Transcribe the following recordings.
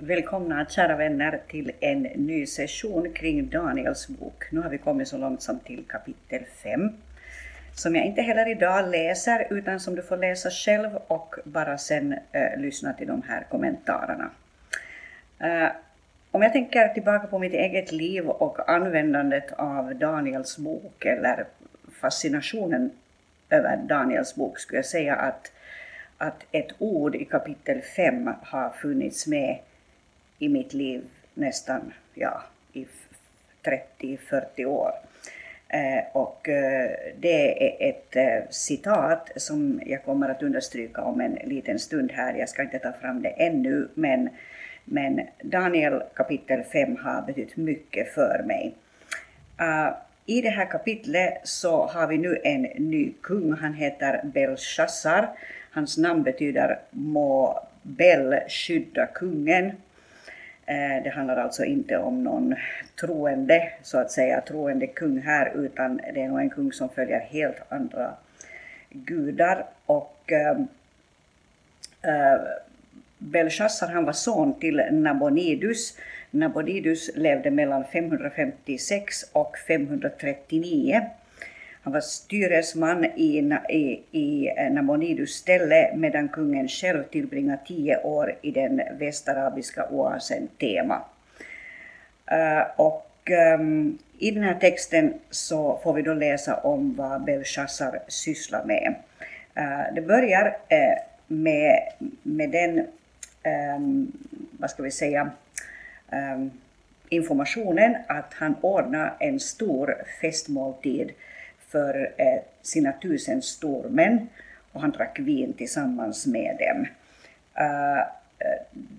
Välkomna kära vänner till en ny session kring Daniels bok. Nu har vi kommit så långt som till kapitel 5. Som jag inte heller idag läser utan som du får läsa själv och bara sen eh, lyssna till de här kommentarerna. Eh, om jag tänker tillbaka på mitt eget liv och användandet av Daniels bok eller fascinationen över Daniels bok skulle jag säga att, att ett ord i kapitel 5 har funnits med i mitt liv nästan ja, i 30-40 år. Eh, och eh, det är ett eh, citat som jag kommer att understryka om en liten stund här. Jag ska inte ta fram det ännu, men, men Daniel kapitel 5 har betytt mycket för mig. Uh, I det här kapitlet så har vi nu en ny kung. Han heter Belshazzar. Hans namn betyder må Bel skydda kungen. Eh, det handlar alltså inte om någon troende, så att säga, troende kung här, utan det är nog en kung som följer helt andra gudar. Och äh, Belshazzar han var son till Nabonidus. Nabonidus levde mellan 556 och 539. Han var styresman i, i, i eh, Namonidus ställe medan kungen själv tillbringade tio år i den västarabiska oasen Tema. Eh, och um, i den här texten så får vi då läsa om vad Belshazzar sysslar med. Uh, det börjar uh, med, med den, um, vad ska vi säga, um, informationen att han ordnar en stor festmåltid för eh, sina tusen stormän och han drack vin tillsammans med dem. Eh,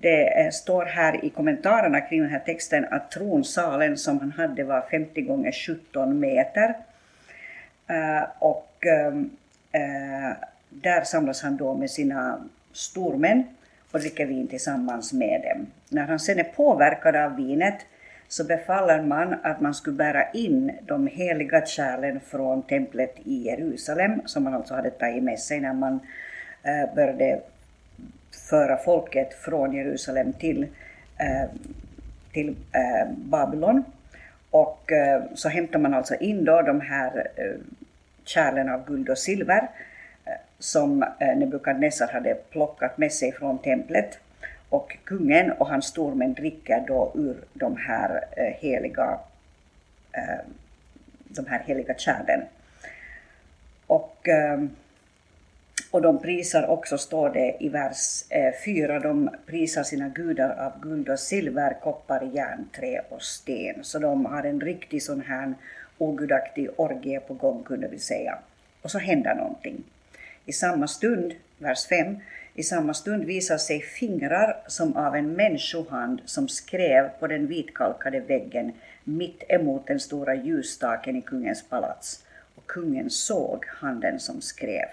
det står här i kommentarerna kring den här texten att tronsalen som han hade var 50 gånger 17 meter. Eh, och där samlas han då med sina stormän och dricker vin tillsammans med dem. När han sen är påverkad av vinet så befaller man att man skulle bära in de heliga kärlen från templet i Jerusalem, som man alltså hade tagit med sig när man eh, började föra folket från Jerusalem till, eh, till eh, Babylon. Och eh, så hämtar man alltså in då de här eh, kärlen av guld och silver eh, som eh, Nebukadnessar hade plockat med sig från templet och kungen och hans stormän dricker då ur de här eh, heliga, eh, de här heliga kärlen. Och, eh, och de prisar också, står det i vers 4, de prisar sina gudar av guld och silver, koppar, järn, trä och sten. Så de har en riktig sån här ogudaktig orgie på gång kunde vi säga. Och så händer någonting. I samma stund, vers 5, i samma stund visar sig fingrar som av en människohand som skrev på den vitkalkade väggen mitt emot den stora ljusstaken i kungens palats. Och kungen såg handen som skrev.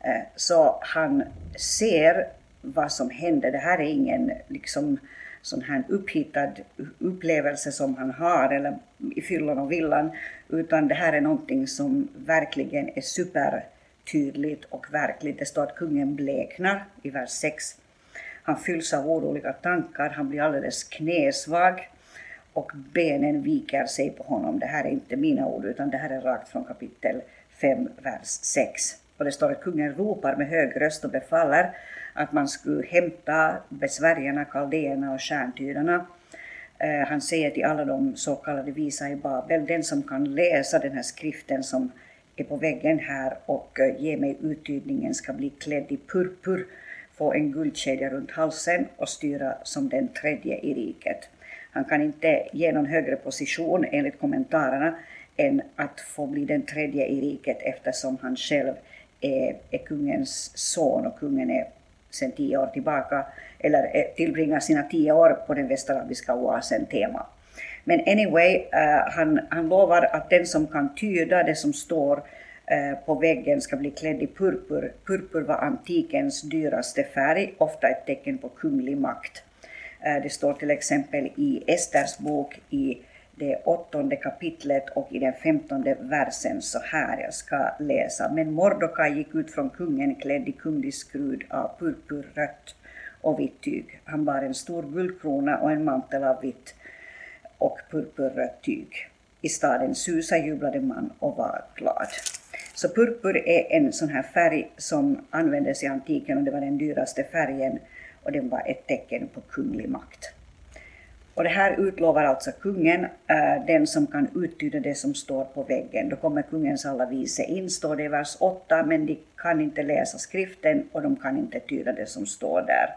Eh, så han ser vad som hände. Det här är ingen liksom sån här upphittad upplevelse som han har eller i fyllan och villan, utan det här är någonting som verkligen är super tydligt och verkligt. Det står att kungen bleknar i vers 6. Han fylls av oroliga tankar, han blir alldeles knäsvag och benen viker sig på honom. Det här är inte mina ord utan det här är rakt från kapitel 5, vers 6. Och det står att kungen ropar med hög röst och befaller att man skulle hämta besvärjarna, kaldéerna och stjärntydarna. Eh, han säger till alla de så kallade visa i Babel, den som kan läsa den här skriften som är på väggen här och eh, ge mig uttydningen ska bli klädd i purpur, få en guldkedja runt halsen och styra som den tredje i riket. Han kan inte ge någon högre position enligt kommentarerna än att få bli den tredje i riket eftersom han själv är, är kungens son och kungen är sedan tio år tillbaka, eller eh, tillbringar sina tio år på den västarabiska oasen Tema. Men anyway, uh, han, han lovar att den som kan tyda det som står uh, på väggen ska bli klädd i purpur. Purpur var antikens dyraste färg, ofta ett tecken på kunglig makt. Uh, det står till exempel i Esters bok i det åttonde kapitlet och i den femtonde versen så här, jag ska läsa. Men Mordokaj gick ut från kungen klädd i kunglig skrud av purpurrött och vitt tyg. Han bar en stor guldkrona och en mantel av vitt och purpurrött tyg. I staden Susa jublade man och var glad. Så purpur är en sån här färg som användes i antiken och det var den dyraste färgen och den var ett tecken på kunglig makt. Och det här utlovar alltså kungen, eh, den som kan uttyda det som står på väggen. Då kommer kungens alla vise in, står det i vers 8, men de kan inte läsa skriften och de kan inte tyda det som står där.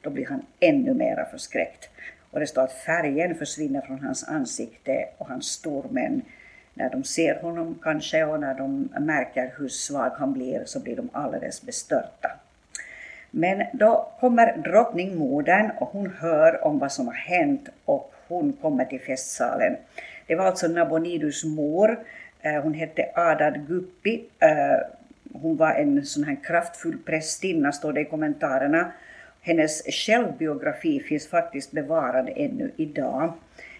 Då blir han ännu mera förskräckt. Och det står att färgen försvinner från hans ansikte och hans stormän, när de ser honom kanske och när de märker hur svag han blir så blir de alldeles bestörta. Men då kommer drottningmodern och hon hör om vad som har hänt och hon kommer till festsalen. Det var alltså Nabonidus mor. Eh, hon hette Adad Guppi. Eh, hon var en sån här kraftfull prästinna, står det i kommentarerna. Hennes självbiografi finns faktiskt bevarad ännu idag.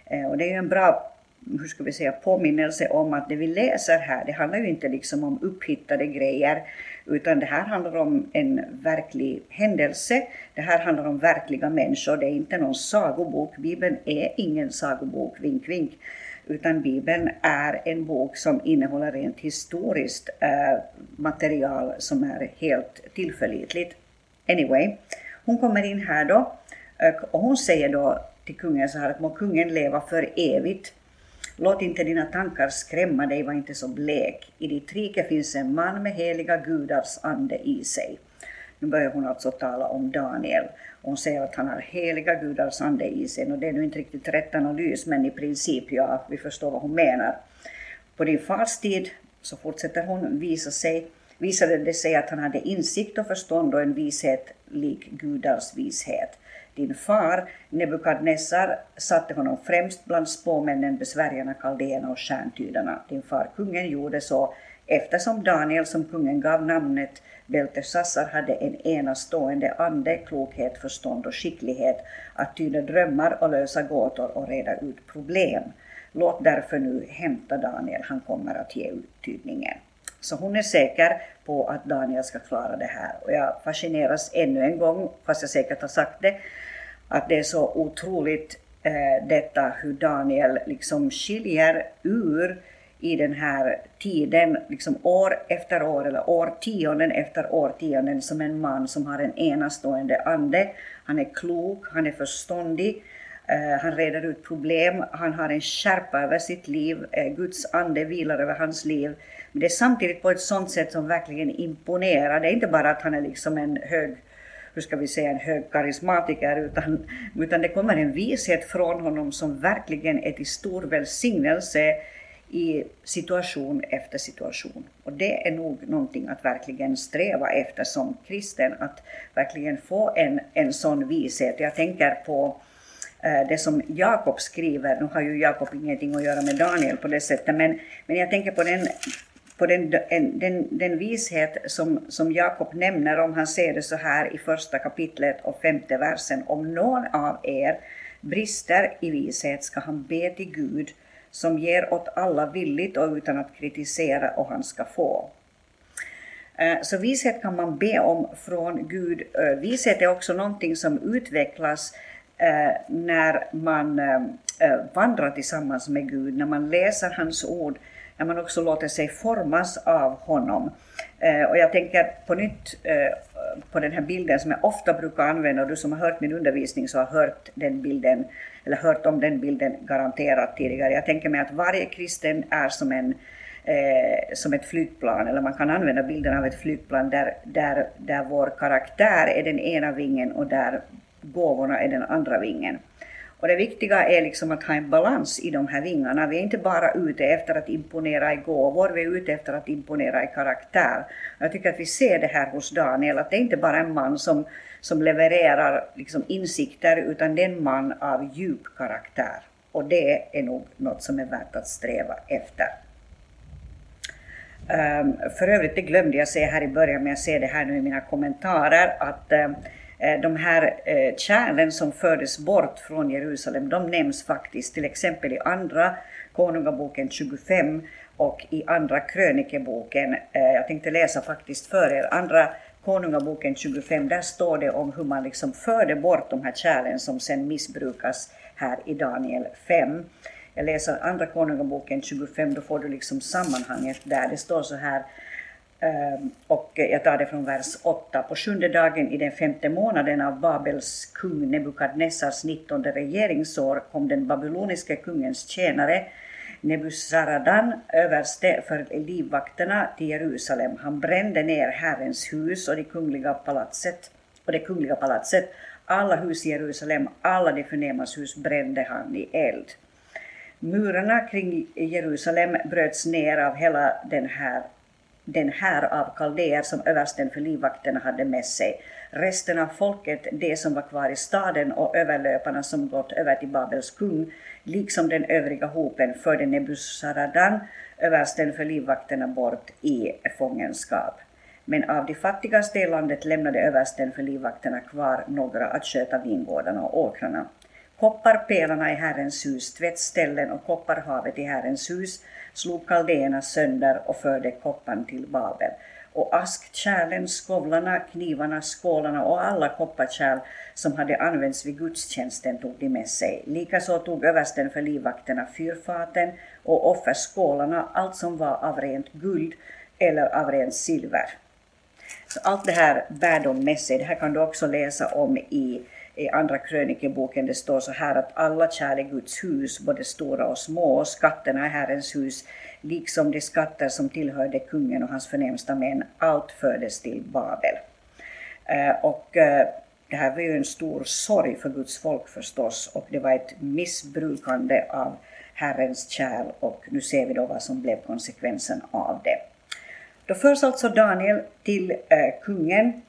Eh, och det är ju en bra hur ska vi säga, påminnelse om att det vi läser här, det handlar ju inte liksom om upphittade grejer, utan det här handlar om en verklig händelse. Det här handlar om verkliga människor. Det är inte någon sagobok. Bibeln är ingen sagobok, vink vink. Utan Bibeln är en bok som innehåller rent historiskt eh, material som är helt tillförlitligt. Anyway, hon kommer in här då och hon säger då till kungen så här att må kungen leva för evigt. Låt inte dina tankar skrämma dig, var inte så blek. I ditt rike finns en man med heliga gudars ande i sig. Nu börjar hon alltså tala om Daniel. Hon säger att han har heliga gudars ande i sig. Och det är nu inte riktigt rätt analys, men i princip, ja, vi förstår vad hon menar. På din fars tid, så fortsätter hon, visa sig, visade det sig att han hade insikt och förstånd och en vishet lik gudars vishet. Din far Nebukadnessar satte honom främst bland spåmännen, besvärjarna, kaldéerna och stjärntydarna. Din far kungen gjorde så eftersom Daniel som kungen gav namnet Beltesassar hade en enastående ande, klokhet, förstånd och skicklighet att tyda drömmar och lösa gåtor och reda ut problem. Låt därför nu hämta Daniel, han kommer att ge uttydningen. Så hon är säker på att Daniel ska klara det här. Och jag fascineras ännu en gång, fast jag säkert har sagt det, att det är så otroligt eh, detta hur Daniel liksom skiljer ur i den här tiden, liksom år efter år eller årtionden efter årtionden som en man som har en enastående ande. Han är klok, han är förståndig, eh, han reder ut problem, han har en skärpa över sitt liv, eh, Guds ande vilar över hans liv. Men det är samtidigt på ett sånt sätt som verkligen imponerar. Det är inte bara att han är liksom en hög hur ska vi säga, en hög karismatiker, utan, utan det kommer en vishet från honom som verkligen är till stor välsignelse i situation efter situation. Och det är nog någonting att verkligen sträva efter som kristen, att verkligen få en, en sån vishet. Jag tänker på eh, det som Jakob skriver, nu har ju Jakob ingenting att göra med Daniel på det sättet, men, men jag tänker på den på den, den, den vishet som, som Jakob nämner om han ser det så här i första kapitlet och femte versen. Om någon av er brister i vishet ska han be till Gud som ger åt alla villigt och utan att kritisera och han ska få. Eh, så vishet kan man be om från Gud. Eh, vishet är också någonting som utvecklas eh, när man vandrar tillsammans med Gud, när man läser hans ord, när man också låter sig formas av honom. Eh, och jag tänker på nytt eh, på den här bilden som jag ofta brukar använda, och du som har hört min undervisning så har hört den bilden, eller hört om den bilden garanterat tidigare. Jag tänker mig att varje kristen är som en eh, som ett flygplan, eller man kan använda bilden av ett flygplan där, där, där vår karaktär är den ena vingen och där gåvorna är den andra vingen. Och det viktiga är liksom att ha en balans i de här vingarna. Vi är inte bara ute efter att imponera i gåvor, vi är ute efter att imponera i karaktär. Jag tycker att vi ser det här hos Daniel, att det är inte bara en man som, som levererar liksom insikter, utan det är en man av djup karaktär. Och det är nog något som är värt att sträva efter. Um, för övrigt, det glömde jag säga här i början, men jag ser det här nu i mina kommentarer, att um, Eh, de här eh, kärlen som fördes bort från Jerusalem, de nämns faktiskt till exempel i andra Konungaboken 25 och i andra krönikeboken. Eh, jag tänkte läsa faktiskt för er andra Konungaboken 25, där står det om hur man liksom förde bort de här kärlen som sen missbrukas här i Daniel 5. Jag läser Andra Konungaboken 25, då får du liksom sammanhanget där. Det står så här, Ehm, och jag tar det från vers 8. På sjunde dagen i den femte månaden av Babels kung Nebukadnessars nittonde regeringsår kom den babyloniske kungens tjänare Nebuzaradan, överste för livvakterna till Jerusalem. Han brände ner Herrens hus och det kungliga palatset, och det kungliga palatset. Alla hus i Jerusalem, alla de förnämas hus brände han i eld. Murarna kring Jerusalem bröts ner av hela den här den här av kaldéer som översten för livvakterna hade med sig. Resten av folket, de som var kvar i staden och överlöparna som gått över till Babels kung, liksom den övriga hopen förde Nebuzaradan, översten för livvakterna, bort i fångenskap. Men av de fattigaste i landet lämnade översten för livvakterna kvar några att sköta vingårdarna och åkrarna. Kopparpelarna i Herrens hus, tvättställen och kopparhavet i Herrens hus slog kaldéerna sönder och förde kopparn till Babel. Och askkärlen, skovlarna, knivarna, skålarna och alla kopparkärl som hade använts vid gudstjänsten tog de med sig. Likaså tog översten för livvakterna fyrfaten och offerskålarna, allt som var av rent guld eller av rent silver. Så allt det här bär de med sig. Det här kan du också läsa om i i Andra krönikeboken det står så här att alla kärl i Guds hus, både stora och små, och skatterna i Herrens hus, liksom de skatter som tillhörde kungen och hans förnämsta män, allt fördes till Babel. Eh, och eh, det här var ju en stor sorg för Guds folk förstås och det var ett missbrukande av Herrens kärl och nu ser vi då vad som blev konsekvensen av det. Då förs alltså Daniel till eh, kungen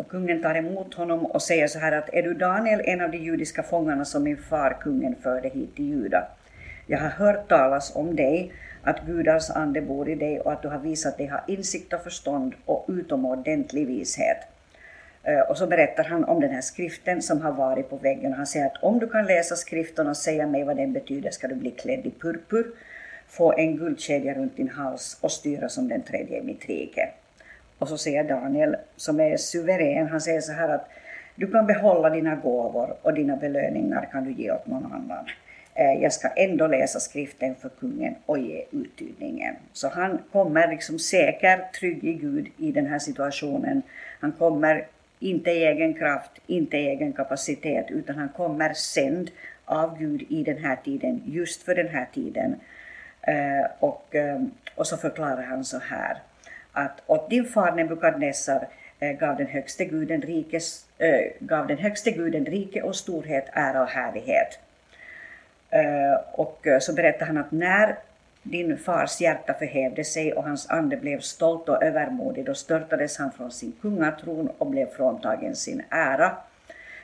och kungen tar emot honom och säger så här att är du Daniel, en av de judiska fångarna som min far kungen förde hit till Juda? Jag har hört talas om dig, att Gudars ande bor i dig och att du har visat dig ha insikt och förstånd och utomordentlig vishet. Eh, och så berättar han om den här skriften som har varit på väggen. Han säger att om du kan läsa skriften och säga mig vad den betyder ska du bli klädd i purpur, få en guldkedja runt din hals och styra som den tredje i mitt rike. Och så säger Daniel, som är suverän, han säger så här att du kan behålla dina gåvor och dina belöningar kan du ge åt någon annan. Eh, jag ska ändå läsa skriften för kungen och ge uttydningen. Så han kommer liksom säker, trygg i Gud i den här situationen. Han kommer inte i egen kraft, inte i egen kapacitet, utan han kommer sänd av Gud i den här tiden, just för den här tiden. Eh, och, eh, och så förklarar han så här att åt din far Nebukadnessar eh, gav den högste guden, rikes, äh, gav den högste guden rike och storhet, ära och härlighet. Äh, och så berättar han att när din fars hjärta förhävde sig och hans ande blev stolt och övermodig, då störtades han från sin kungatron och blev fråntagen sin ära.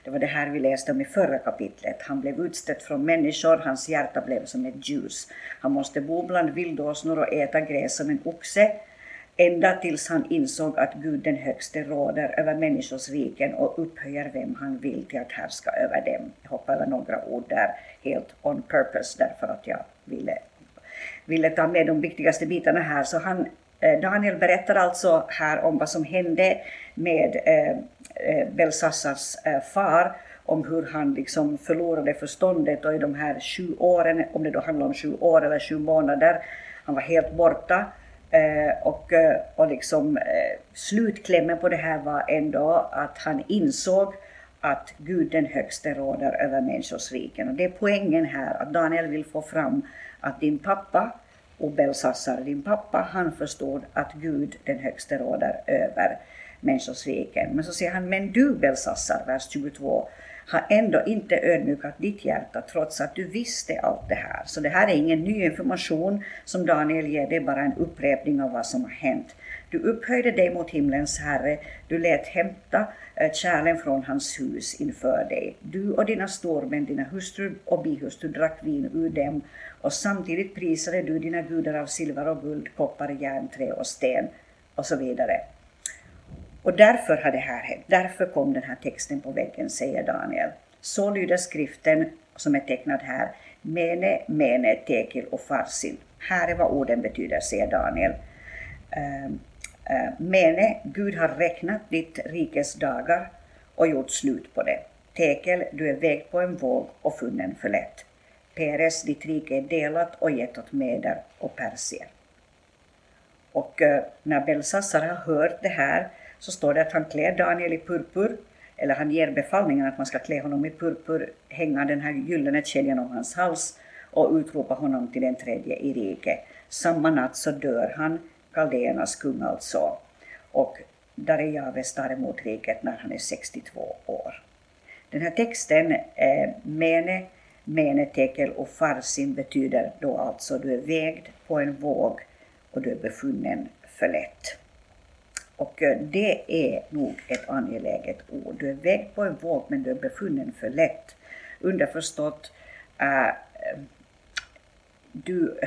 Det var det här vi läste om i förra kapitlet. Han blev utstött från människor, hans hjärta blev som ett ljus. Han måste bo bland vildåsnor och äta gräs som en oxe ända tills han insåg att Gud den högste råder över människors riken och upphöjer vem han vill till att härska över dem. Jag hoppar över några ord där helt on purpose därför att jag ville, ville ta med de viktigaste bitarna här. Så han, eh, Daniel berättar alltså här om vad som hände med eh, eh Belsassars eh, far om hur han liksom förlorade förståndet och i de här sju åren, om det då handlar om sju år eller sju månader, han var helt borta Eh, och, eh, och liksom, eh, slutklämmen på det här var ändå att han insåg att Gud den högste råder över människors riken. Och det är poängen här, att Daniel vill få fram att din pappa, och Belsassar, din pappa, han förstod att Gud den högste råder över människosviken. Men så säger han, men du Belsassar, vers 22, har ändå inte ödmjukat ditt hjärta trots att du visste allt det här. Så det här är ingen ny information som Daniel ger, det är bara en upprepning av vad som har hänt. Du upphöjde dig mot himlens Herre, du lät hämta eh, kärlen från hans hus inför dig. Du och dina stormän, dina hustrur och bihustru drack vin ur dem och samtidigt prisade du dina gudar av silver och guld, koppar, järn, trä och sten och så vidare. Och därför har det här hänt. Därför kom den här texten på väggen, säger Daniel. Så lyder skriften som är tecknad här. Mene, mene, tekil och farsin. Här är vad orden betyder, säger Daniel. Ehm, eh, mene, Gud har räknat ditt rikes dagar och gjort slut på det. Tekel, du är vägd på en våg och funnen för lätt. Peres, ditt rike är delat och gett åt Meder och Persier. Och eh, när Belsassar har hört det här så står det att han klär Daniel i purpur, eller han ger befallningen att man ska klä honom i purpur, hänga den här gyllene kedjan om hans hals och utropa honom till den tredje i riket. Samma natt så dör han, kaldéernas kung alltså, och Darejaves tar emot riket när han är 62 år. Den här texten, eh, Mene, Mene, Tekel och Farsin betyder då alltså du är vägd på en våg och du är befunnen för lätt. Och eh, det är nog ett angeläget ord. Du är vägd på en våg men du är befunnen för lätt. Underförstått, äh, du,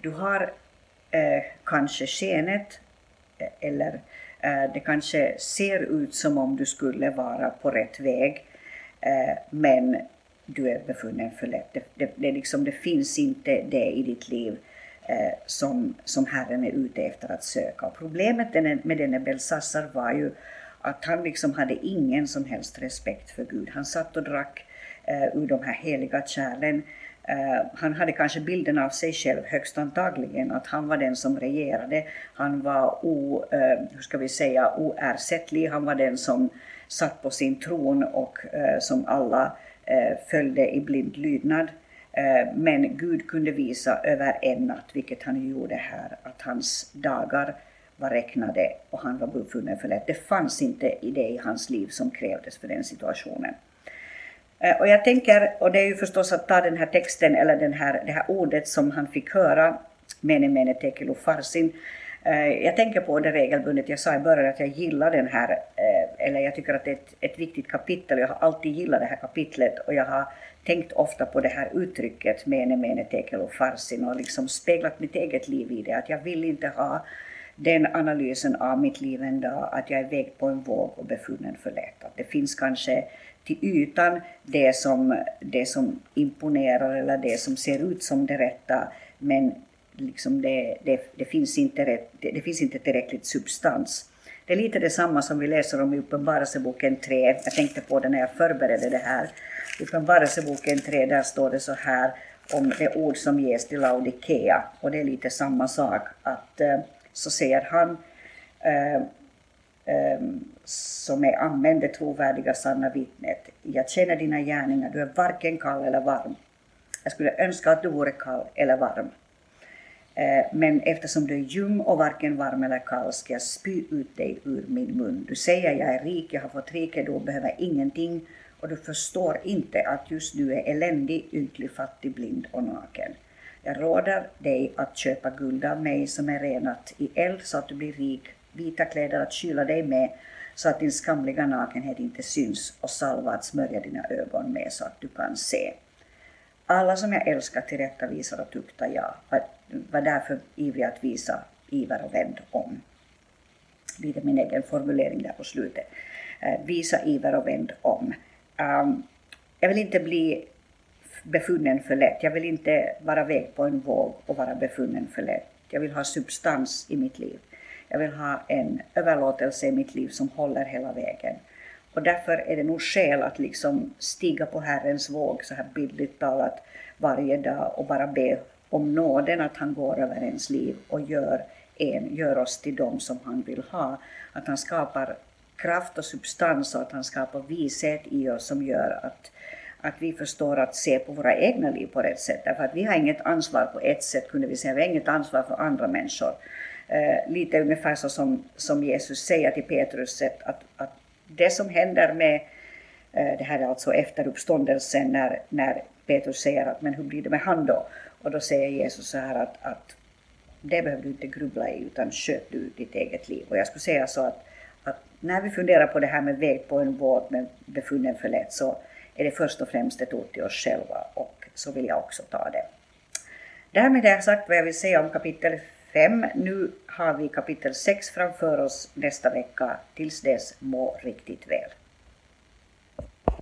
du har äh, kanske skenet eller äh, det kanske ser ut som om du skulle vara på rätt väg men du är befunnen för lätt. Det, det, det, liksom, det finns inte det i ditt liv Eh, som, som Herren är ute efter att söka. Och problemet med denne Belsassar var ju att han liksom hade ingen som helst respekt för Gud. Han satt och drack eh, ur de här heliga kärlen. Eh, han hade kanske bilden av sig själv högst antagligen att han var den som regerade. Han var o, eh, hur ska vi säga, oersättlig. Han var den som satt på sin tron och eh, som alla eh, följde i blind lydnad. Eh, men Gud kunde visa över en natt, vilket han gjorde här, att hans dagar var räknade och han var befunnen för lätt. Det fanns inte i det i hans liv som krävdes för den situationen. Eh, och jag tänker, och det är ju förstås att ta den här texten eller den här, det här ordet som han fick höra, mene mene tekelo farsin, eh, jag tänker på det regelbundet, jag sa i början att jag gillar den här, eller jag tycker att det är ett, ett viktigt kapitel, jag har alltid gillat det här kapitlet och jag har tänkt ofta på det här uttrycket mene mene tekel och farsin och liksom speglat mitt eget liv i det. Att jag vill inte ha den analysen av mitt liv en dag att jag är vägd på en våg och befunnen för lätt. Att det finns kanske till ytan det som, det som imponerar eller det som ser ut som det rätta men liksom det, det, det, finns inte rätt, det, det finns inte tillräckligt substans. Det är lite detsamma som vi läser om i Uppenbarelseboken 3. Jag tänkte på det när jag förberedde det här. I Uppenbarelseboken 3 där står det så här om det ord som ges till Laodikea. Och det är lite samma sak. att eh, Så säger han eh, eh, som är amen, det trovärdiga sanna vittnet. Jag känner dina gärningar, du är varken kall eller varm. Jag skulle önska att du vore kall eller varm. Eh, men eftersom du är ljum och varken varm eller kall ska jag spy ut dig ur min mun. Du säger jag är rik, jag har fått rikedom, behöver ingenting och du förstår inte att just du är eländig, ynklig, fattig, blind och naken. Jag råder dig att köpa guld av mig som är renat i eld så att du blir rik, vita kläder att kyla dig med så att din skamliga nakenhet inte syns och salva att smörja dina ögon med så att du kan se. Alla som jag älskar tillrättavisar och tuktar jag, var därför ivrig att visa iver och vänd om. Lite min egen formulering där på slutet. Eh, visa iver och vänd om. Um, jag vill inte bli befunnen för lätt. Jag vill inte vara väg på en våg och vara befunnen för lätt. Jag vill ha substans i mitt liv. Jag vill ha en överlåtelse i mitt liv som håller hela vägen. Och därför är det nog skäl att liksom stiga på Herrens våg så här bildligt talat varje dag och bara be om nåden att han går över ens liv och gör, en, gör oss till dem som han vill ha. Att han skapar kraft och substans och att han skapar vishet i oss som gör att, att vi förstår att se på våra egna liv på rätt sätt. Därför att vi har inget ansvar på ett sätt, kunde vi säga, vi har inget ansvar för andra människor. Eh, lite ungefär så som, som Jesus säger till Petrus, att, att det som händer med, eh, det här är alltså efter uppståndelsen när, när Petrus säger att men hur blir det med han då? Och då säger Jesus så här att, att det behöver du inte grubbla i utan sköt du ditt eget liv. Och jag skulle säga så att att när vi funderar på det här med väg på en båt med befunnen för lätt så är det först och främst ett ord till oss själva och så vill jag också ta det. Därmed har jag sagt vad jag vill säga om kapitel 5. Nu har vi kapitel 6 framför oss nästa vecka. Tills dess, må riktigt väl.